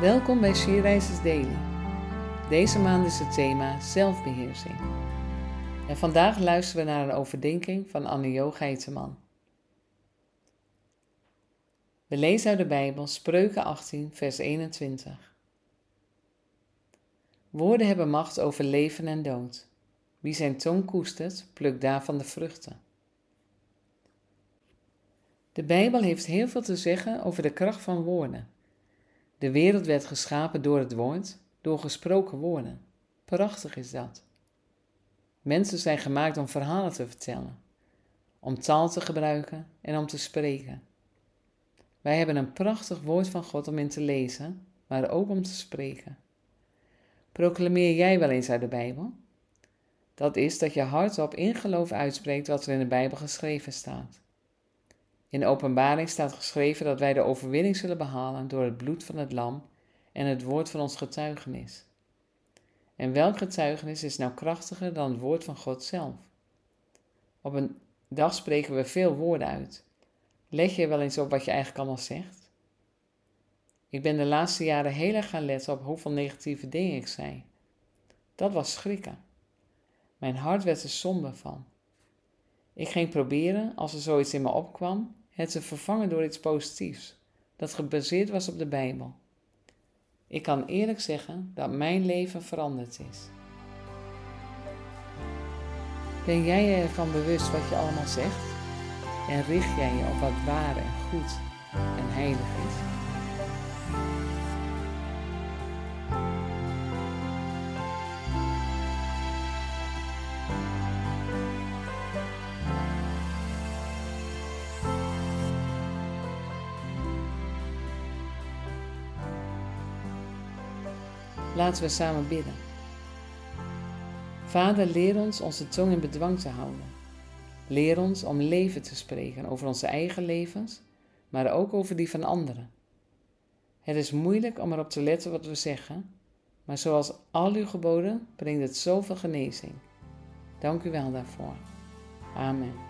Welkom bij Sierreizers Daily. Deze maand is het thema zelfbeheersing. En vandaag luisteren we naar een overdenking van Anne-Jo Geiteman. We lezen uit de Bijbel Spreuken 18, vers 21. Woorden hebben macht over leven en dood. Wie zijn tong koestert, plukt daarvan de vruchten. De Bijbel heeft heel veel te zeggen over de kracht van woorden. De wereld werd geschapen door het woord, door gesproken woorden. Prachtig is dat. Mensen zijn gemaakt om verhalen te vertellen, om taal te gebruiken en om te spreken. Wij hebben een prachtig woord van God om in te lezen, maar ook om te spreken. Proclameer jij wel eens uit de Bijbel? Dat is dat je hardop in geloof uitspreekt wat er in de Bijbel geschreven staat. In de openbaring staat geschreven dat wij de overwinning zullen behalen door het bloed van het lam en het woord van ons getuigenis. En welk getuigenis is nou krachtiger dan het woord van God zelf? Op een dag spreken we veel woorden uit. Leg je wel eens op wat je eigenlijk allemaal zegt? Ik ben de laatste jaren heel erg gaan letten op hoeveel negatieve dingen ik zei. Dat was schrikken. Mijn hart werd er somber van. Ik ging proberen, als er zoiets in me opkwam, het te vervangen door iets positiefs, dat gebaseerd was op de Bijbel. Ik kan eerlijk zeggen dat mijn leven veranderd is. Ben jij je ervan bewust wat je allemaal zegt? En richt jij je op wat waar en goed en heilig is? Laten we samen bidden. Vader, leer ons onze tong in bedwang te houden. Leer ons om leven te spreken over onze eigen levens, maar ook over die van anderen. Het is moeilijk om erop te letten wat we zeggen, maar zoals al uw geboden brengt het zoveel genezing. Dank u wel daarvoor. Amen.